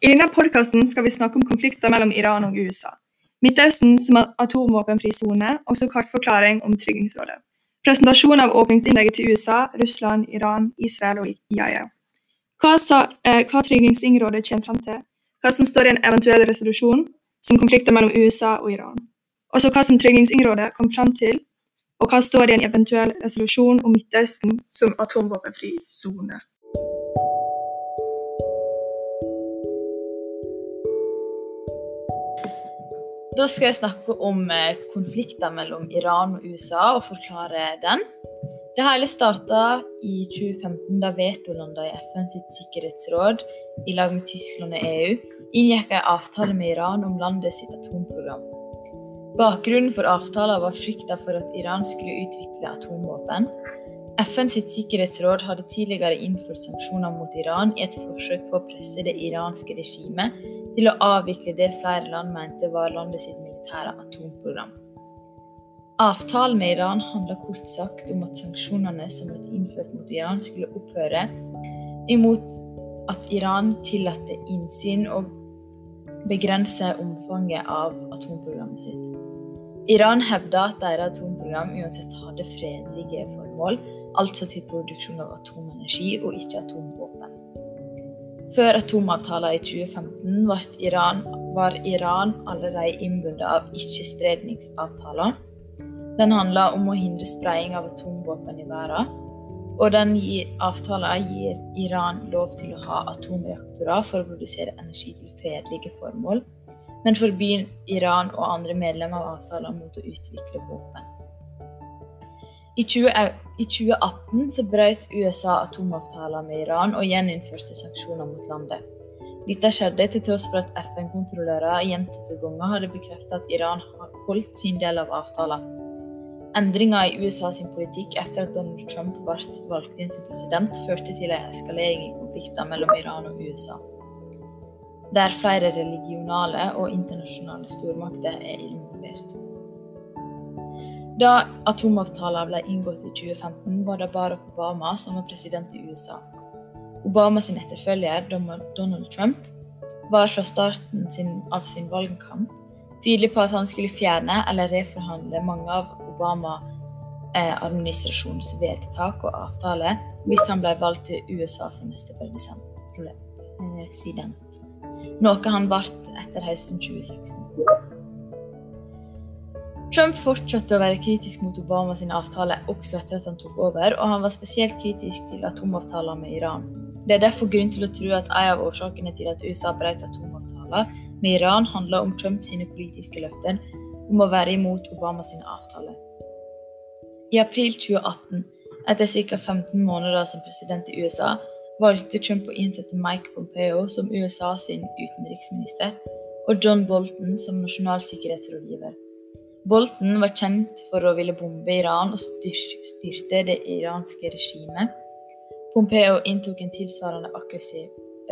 I denne podkasten skal vi snakke om konflikter mellom Iran og USA. Midtøsten som atomvåpenfri sone, og så kartforklaring om Tryggingsrådet. Presentasjon av åpningsinnlegget til USA, Russland, Iran, Israel og IAEA. Hva, sa, eh, hva Tryggingsrådet kommer fram til, hva som står i en eventuell resolusjon, som konflikter mellom USA og Iran. Også hva som Tryggingsrådet kom fram til, og hva står i en eventuell resolusjon om Midtøsten som atomvåpenfri sone. Da skal jeg snakke om eh, konflikter mellom Iran og USA og forklare den. Det hele starta i 2015, da vetolandene i FNs sikkerhetsråd i lag med Tyskland og EU inngikk en avtale med Iran om landet sitt atomprogram. Bakgrunnen for avtalen var frykta for at Iran skulle utvikle atomvåpen. FNs sikkerhetsråd hadde tidligere innført sanksjoner mot Iran i et forsøk på å presse det iranske regimet til å avvikle det flere land mente var landet sitt militære atomprogram. Avtalen med Iran handla kort sagt om at sanksjonene som ble innført mot Iran, skulle opphøre, imot at Iran tillatte innsyn og begrense omfanget av atomprogrammet sitt. Iran hevda at deres atomprogram uansett hadde fredelige formål, altså til produksjon av atomenergi og ikke atomvåpen. Før atomavtalen i 2015 Iran, var Iran allerede innbundet av ikke-spredningsavtalen. Den handler om å hindre spredning av atomvåpen i verden. Og den avtalen gir Iran lov til å ha atomreaktorer for å produsere energi til fredelige formål, men forbyr Iran og andre medlemmer av avtalen mot å utvikle våpen. I 2018 så brøt USA atomavtalen med Iran og gjeninnførte sanksjoner mot landet. Dette skjedde til tross for at FN-kontrollører gjentatte ganger hadde bekreftet at Iran holdt sin del av avtalen. Endringer i USA sin politikk etter at Donald Trump ble valgt inn som president, førte til en eskalering i konflikter mellom Iran og USA, der flere religionale og internasjonale stormakter er involvert. Da atomavtalen ble inngått i 2015, var det Barack Obama som var president i USA. Obama sin etterfølger, Donald Trump, var fra starten av sin valgkamp tydelig på at han skulle fjerne eller reforhandle mange av Obama-administrasjonens vedtak og avtaler hvis han ble valgt til USA som neste president. Noe han ble etter høsten 2016. Trump fortsatte å være kritisk mot Obama sin avtale også etter at han tok over, og han var spesielt kritisk til atomavtaler med Iran. Det er derfor grunn til å tro at en av årsakene til at USA brøt atomavtaler med Iran, handler om Trumps politiske løfter om å være imot Obama sin avtale. I april 2018, etter ca. 15 måneder som president i USA, valgte Trump å innsette Mike Pompeo som USA sin utenriksminister og John Bolton som nasjonal sikkerhetsrådgiver. Bolten var kjent for å ville bombe Iran og styrte det iranske regimet. Pompeo inntok en tilsvarende aggressiv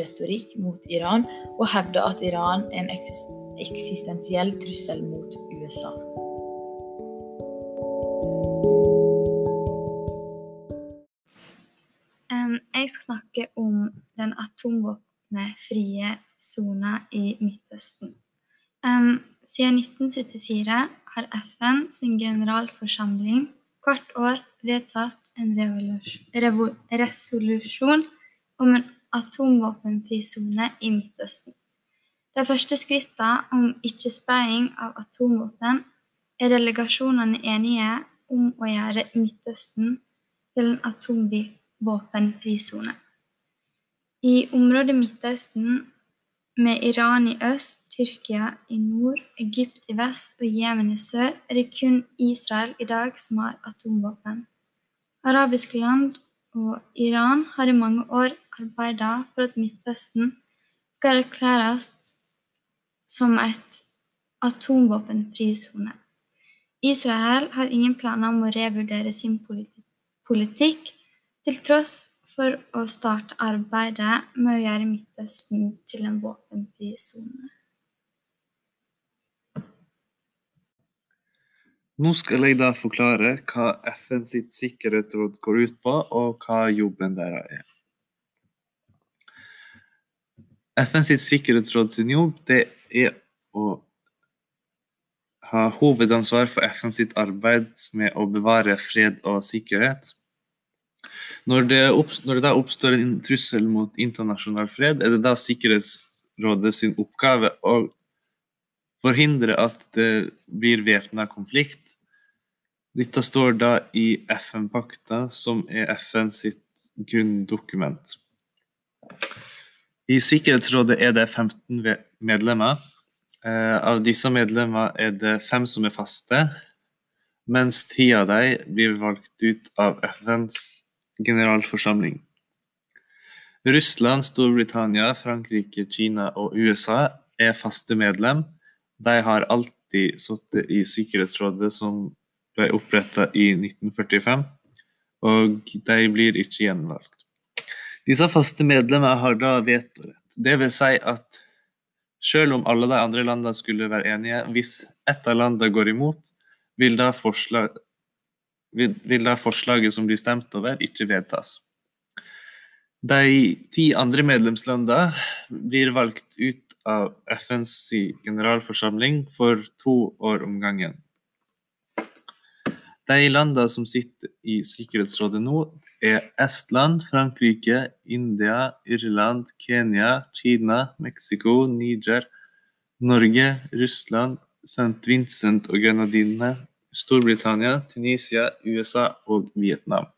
retorikk mot Iran og hevda at Iran er en eksistensiell trussel mot USA. Jeg skal snakke om den atomvåpnefrie sona i Midtøsten. Siden 1974 har FN sin generalforsamling hvert år vedtatt en resolusjon om en atomvåpenfri sone i Midtøsten. De første skrittene om ikke-spredning av atomvåpen er delegasjonene enige om å gjøre Midtøsten til en atomvåpenfri sone. I området Midtøsten med Iran i øst, Tyrkia i nord, Egypt i vest og Jemen i sør er det kun Israel i dag som har atomvåpen. Arabiske land og Iran har i mange år arbeidet for at Midtøsten skal erklæres som et atomvåpenfri sone. Israel har ingen planer om å revurdere sin politikk, til tross for å starte arbeidet med å gjøre Midtøsten til en våpenfri sone. Nå skal jeg da forklare hva FN sitt sikkerhetsråd går ut på, og hva jobben deres er. FN sitt sikkerhetsråd sin jobb det er å ha hovedansvar for FN sitt arbeid med å bevare fred og sikkerhet. Når det, opps- når det da oppstår en trussel mot internasjonal fred, er det da Sikkerhetsrådet sin oppgave å forhindre at det blir væpna konflikt. Dette står da i FN-pakta, som er FN sitt grunndokument. I Sikkerhetsrådet er det 15 medlemmer. Eh, av disse medlemmer er det fem som er faste, mens ti av dem blir valgt ut av FNs generalforsamling. Russland, Storbritannia, Frankrike, Kina og USA er faste medlem. De har alltid sittet i Sikkerhetsrådet som ble oppretta i 1945, og de blir ikke gjenvalgt. Disse faste medlemmer har da vetorett. Det vil si at selv om alle de andre landene skulle være enige, hvis ett av landene går imot, vil da, forslag, vil, da forslaget som blir stemt over, ikke vedtas. De ti andre medlemslandene blir valgt ut av FNs generalforsamling for to år om gangen. De landene som sitter i Sikkerhetsrådet nå, er Estland, Frankrike, India, Irland, Kenya, Kina, Mexico, Niger, Norge, Russland, St. Vincent og Grenadinene, Storbritannia, Tunisia, USA og Vietnam.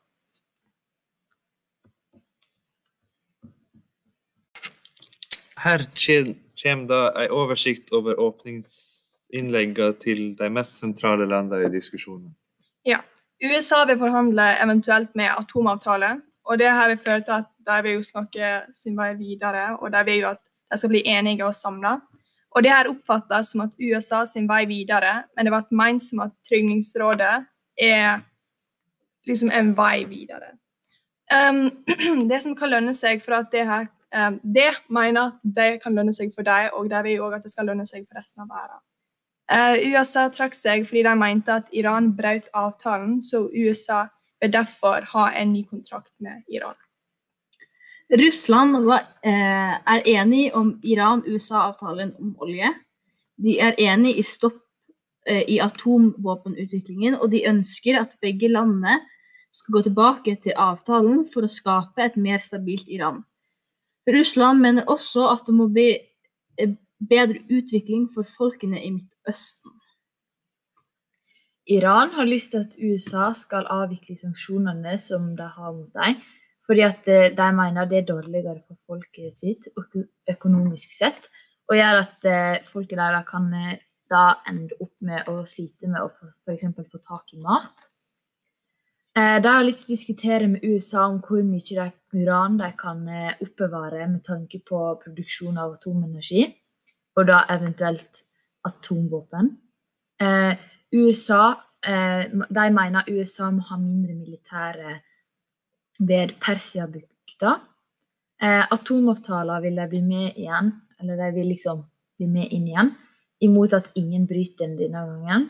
Her kommer da en oversikt over åpningsinnleggene til de mest sentrale landene i diskusjonen. Ja. USA vil forhandle eventuelt med atomavtale, og det her vil føre til at de vil snakke sin vei videre, og de vil jo at de skal bli enige og samla. Og det her oppfattes som at USA sin vei videre, men det ble ment som at Trygningsrådet er liksom en vei videre. Um, det som kan lønne seg for at det her um, Det mener at det kan lønne seg for dem, og de vil òg at det skal lønne seg for resten av verden. Uh, USA trakk seg fordi de mente at Iran brøt avtalen, så USA vil derfor ha en ny kontrakt med Iran. Russland var, eh, er enig om Iran-USA-avtalen om olje. De er enig i stopp eh, i atomvåpenutviklingen, og de ønsker at begge landene skal gå tilbake til avtalen for å skape et mer stabilt Iran. Russland mener også at det må bli eh, bedre utvikling for folkene i Midtøsten. Iran har lyst til at USA skal avvikle sanksjonene som de har mot dem, fordi at eh, de mener det er dårligere for folket sitt økonomisk sett, og gjør at eh, folket deres kan eh, da ende opp med å slite med å f.eks. få tak i mat. De har lyst til å diskutere med USA om hvor mye uran de kan oppbevare med tanke på produksjon av atomenergi, og da eventuelt atomvåpen. USA, de mener USA må ha mindre militære ved Persiabukta. Eh, atomavtaler vil de bli med igjen, eller de vil liksom bli med inn igjen, imot at ingen bryter den denne gangen.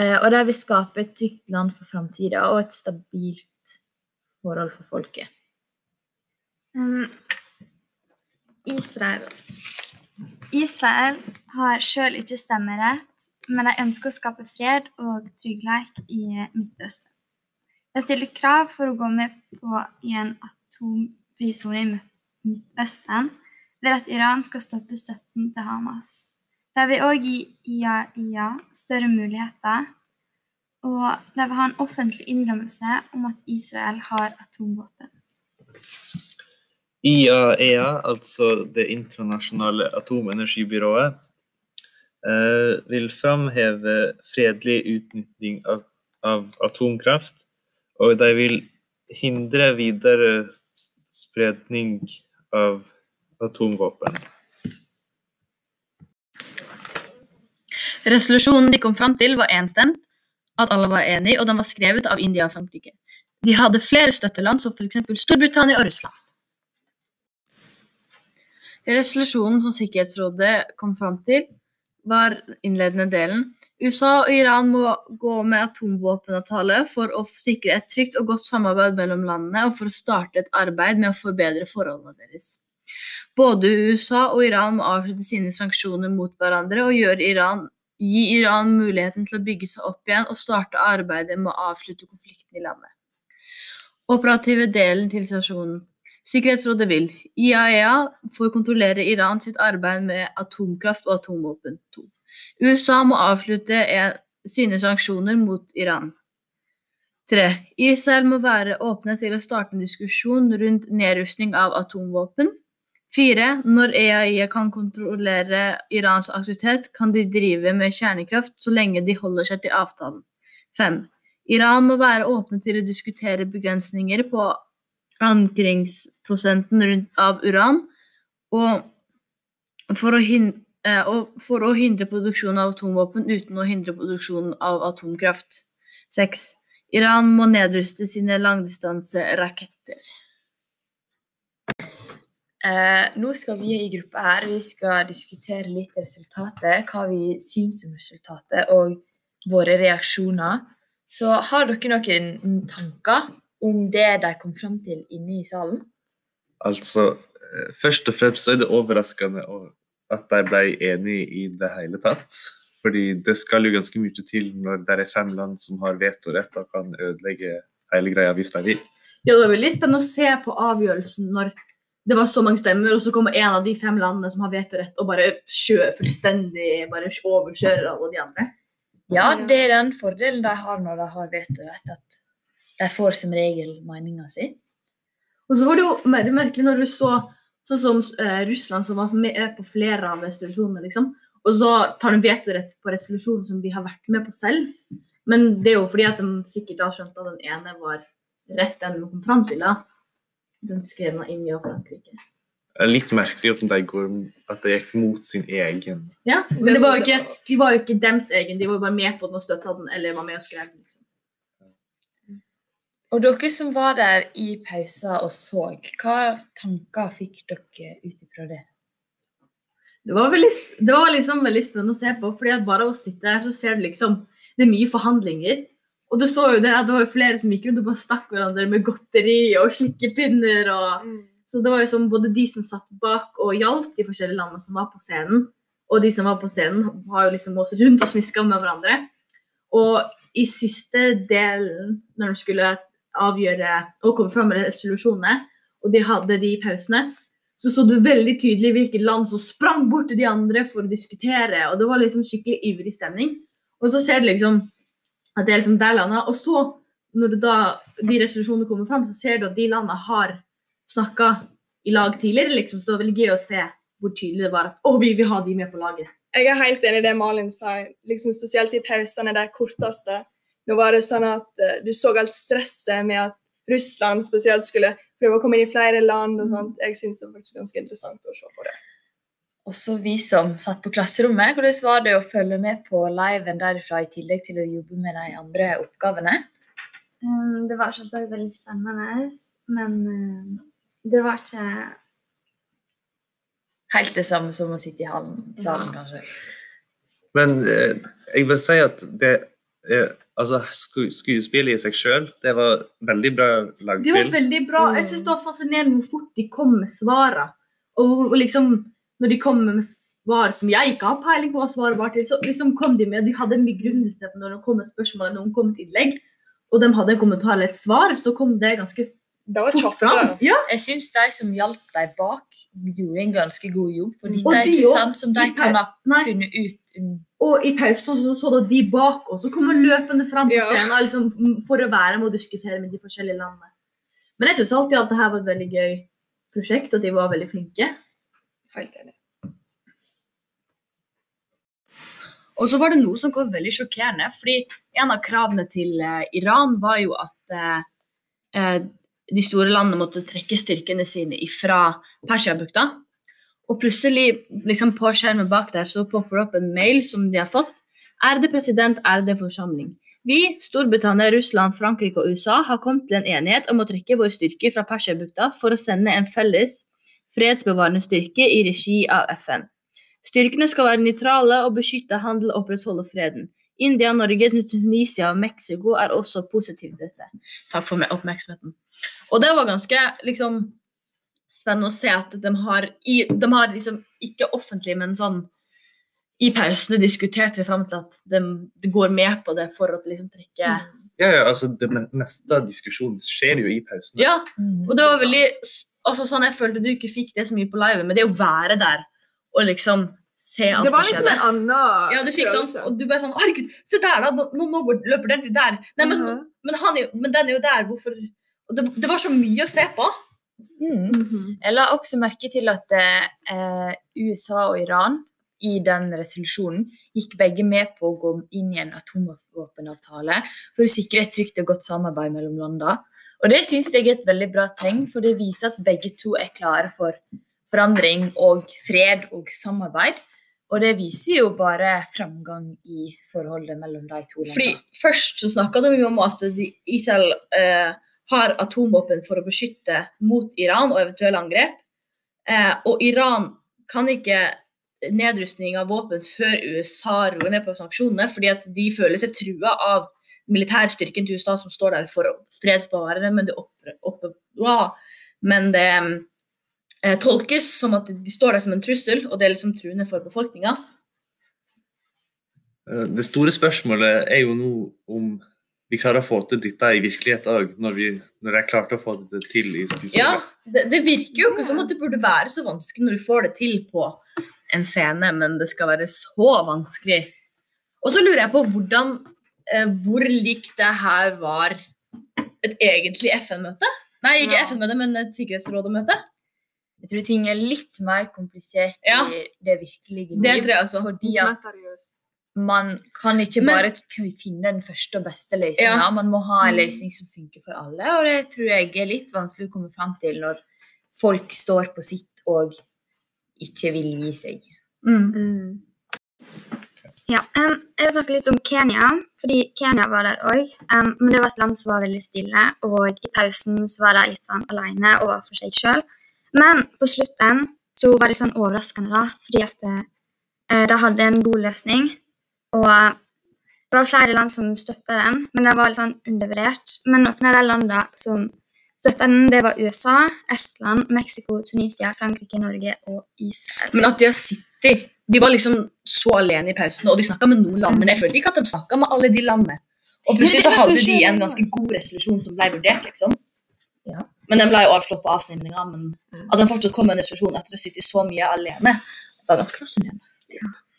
Eh, og de vil skape et trygt land for framtida og et stabilt forhold for folket. Um, Israel. Israel har sjøl ikke stemmerett, men de ønsker å skape fred og trygghet i Midtøsten. De stiller krav for å gå med på i en atomfri sone i Mid- Midtøsten ved at Iran skal stoppe støtten til Hamas. De vil òg gi IAIA større muligheter, og de vil ha en offentlig innrømmelse om at Israel har atomvåpen. IAEA, altså Det internasjonale atomenergibyrået, eh, vil framheve fredelig utnytting av atomkraft, og de vil hindre videre spredning av atomvåpen. Resolusjonen de kom fram til, var enstemt, at alle var enige, og den var skrevet av India og Frankrike. De hadde flere støtteland, som f.eks. Storbritannia og Russland. Resolusjonen som Sikkerhetsrådet kom fram til, var innledende delen. USA og Iran må gå med atomvåpenavtale for å sikre et trygt og godt samarbeid mellom landene, og for å starte et arbeid med å forbedre forholdene deres. Både USA og Iran må avslutte sine sanksjoner mot hverandre og Iran, gi Iran muligheten til å bygge seg opp igjen og starte arbeidet med å avslutte konflikten i landet. Operative delen til sanksjonen. Sikkerhetsrådet vil IAEA får kontrollere Iran sitt arbeid med atomkraft og atomvåpen. 2. USA må avslutte sine sanksjoner mot Iran. 3. Israel må være åpne til å starte en diskusjon rundt nedrustning av atomvåpen. 4. Når EAIA kan kontrollere Irans aktivitet, kan de drive med kjernekraft så lenge de holder seg til avtalen. 5. Iran må være åpne til å diskutere begrensninger på ankringsprosenten rundt av uran, og for, hindre, og for å hindre produksjon av atomvåpen uten å hindre produksjon av atomkraft. 6. Iran må nedruste sine langdistanseraketter. Eh, nå skal vi i gruppa her vi skal diskutere litt resultatet, hva vi syns om resultatet og våre reaksjoner. Så har dere noen tanker om det de kom fram til inne i salen? Altså, eh, først og fremst så er det overraskende at de ble enige i det hele tatt. Fordi det skal jo ganske mye til når det er fem land som har vetorett og kan ødelegge hele greia hvis de vil. Ja, det var veldig spennende å se på avgjørelsen når det var så mange stemmer, og så kommer en av de fem landene som har vetorett og bare kjører fullstendig bare overkjører alle de andre. Ja, Ja. det er den fordelen de har når de har vetorett, at de får som regel meninga si. Og så var det jo mer merkelig når du så sånn som eh, Russland, som var med på flere av resolusjonene, liksom. Og så tar de vetorett på resolusjonen som de har vært med på selv. Men det er jo fordi at de sikkert har skjønt at den ene var rett, den de kom fram til. da. Den skrev man inn i Frankrike. Det er litt merkelig at de, går, at de gikk mot sin egen. Ja, men Det det var jo ikke, de var jo ikke dems egen, de var jo bare med på den og støtta den, eller var med og skrev den. liksom. Og dere som var der i pausa og så, hva tanker fikk dere ut ifra det? Det var, veldig, det var liksom veldig spennende å se på, fordi at bare å sitte her, så ser du liksom Det er mye forhandlinger. Og du så jo det, at det var jo flere som gikk rundt og bare stakk hverandre med godteri og slikkepinner. og Så det var jo sånn, både de som satt bak og hjalp de forskjellige landene som var på scenen, og de som var på scenen, var jo liksom også rundt og smiska med hverandre. Og i siste delen, når de skulle avgjøre og komme fram med resolusjonene, og de hadde de pausene, så så du veldig tydelig hvilke land som sprang bort til de andre for å diskutere. Og det var liksom skikkelig ivrig stemning. Og så ser du liksom at det er liksom der landet. Og så, når du da de resolusjonene kommer fram, så ser du at de landene har snakka i lag tidligere. liksom, Så det var veldig gøy å se hvor tydelig det var at å, vi vil ha de med på laget. Jeg er helt enig i det Malin sa, liksom spesielt i pausene, de korteste. Nå var det sånn at eh, du så alt stresset med at Russland spesielt skulle prøve å komme inn i flere land og sånt. Jeg syns det var faktisk ganske interessant å se på det. Også vi som satt på klasserommet, hvordan var det å følge med på liven derifra i tillegg til å jobbe med de andre oppgavene? Um, det var selvsagt veldig spennende, men um, det var ikke Helt det samme som å sitte i hallen, salen, Ja. kanskje. Men eh, jeg vil si at det eh, Altså, sku, skuespillet i seg sjøl, det var veldig bra lagd det var veldig bra. Jeg syns det var fascinerende hvor fort de kom med svarene. Og og liksom, når de kom med svar som jeg ikke har peiling på hva svaret var til, så liksom kom de med De hadde en begrunnelse når det kom et spørsmål eller noen kom med et innlegg, og de hadde en kommentar eller et svar, så kom det ganske Det var fort kjapt. fram. Ja. Jeg syns de som hjalp dem bak, gjorde en ganske god jobb. For det dette er ikke sant som De kan ha funnet ut. Og i pausen så, så de bak oss og kom løpende fram på scenen liksom, for å være med og diskutere med de forskjellige landene. Men jeg syns alltid at det her var et veldig gøy prosjekt, og de var veldig flinke. Helt enig. Og så var det noe som kom veldig sjokkerende, fordi en av kravene til eh, Iran var jo at eh, eh, de store landene måtte trekke styrkene sine fra Persiabukta. Og plutselig, liksom på skjermen bak der, så popper det opp en mail som de har fått. Ærede president, ærede forsamling. Vi, Storbritannia, Russland, Frankrike og USA, har kommet til en enighet om å trekke vår styrke fra Persiabukta for å sende en felles fredsbevarende styrke i regi av FN. Styrkene skal være nøytrale og beskytte handel og opprettholde freden. India, Norge, Tunisia og Mexico er også positive til dette. Takk for oppmerksomheten. Og det var ganske liksom spennende å se at de har, i, de har liksom ikke offentlig, men sånn i pausene diskutert seg fram til at de, de går med på det for å liksom trekke Ja, ja, altså Det meste av diskusjonen skjer jo i pausene. Ja, Mm. og det var veldig altså sånn Jeg følte du ikke fikk det så mye på live, men det å være der og liksom se alt Det var som liksom en annen Ja, du fikk sånn, og du bare sånn Herregud, se der, da! Nå, nå løper den til der. Nei, men, Mhm. men, han men den er jo der. Hvorfor og det, det var så mye å se på. Mm. Mhm. Jeg la også merke til at eh, USA og Iran i den resolusjonen gikk begge med på å gå inn i en atomvåpenavtale for å sikre et trygt og godt samarbeid mellom landene. Og Det synes jeg er et veldig bra tegn, for det viser at begge to er klare for forandring og fred og samarbeid. Og det viser jo bare framgang i forholdet mellom de to Fordi. Først så snakka de jo om at de, Israel eh, har atomvåpen for å beskytte mot Iran og eventuelle angrep. Eh, og Iran kan ikke nedrustning av våpen før USA roer ned på sanksjonene, fordi at de føler seg trua av militærstyrken til USA som står der for å fredsbevare men det, oppre, oppe, wow. men det eh, tolkes som at de står der som en trussel, og det er liksom truende for befolkninga. Eh, Det store spørsmålet er jo nå om vi klarer å få til dette i virkelighet òg, når, vi- når jeg klarte å få det til i skuespillet. Ja, det, det virker jo ikke som at det burde være så vanskelig når du får det til på en scene, men det skal være så vanskelig. Og så lurer jeg på hvordan, eh, hvor likt det her var et egentlig FN-møte. Nei, ikke Ja. FN-møte, men et Sikkerhetsrådet-møte. Jeg tror ting er litt mer komplisert Ja. i det virkelige Det tror jeg også. Fordi at. Man kan ikke bare Men, finne den første og beste løsninga. Ja. Man må ha en Mm. løsning som funker for alle, og det tror jeg er litt vanskelig å komme fram til når folk står på sitt og ikke vil gi seg. Mm. Ja, um, jeg vil snakke litt om Kenya, fordi Kenya var der òg. men det var et land som var veldig stille, og i pausen så var de litt sånn alene og var for seg sjøl. Men på slutten så var det sånn overraskende, da, fordi at eh, de hadde en god løsning. Og det var flere land som støtta den, men den var litt sånn undervurdert. Men noen av de landene som støtta den, det var USA, Estland, Mexico, Tunisia, Frankrike, Norge og Israel. Men at de har sittet De var liksom så alene i pausen, og de snakka med noen land, men jeg følte ikke at de snakka med alle de landene. Og plutselig så hadde de en ganske god resolusjon som ble vurdert, liksom. Ja. Men den ble jo avslått på avstemninga. Men at den fortsatt kom med en resolusjon etter å sitte så mye alene, var ganske fascinerende.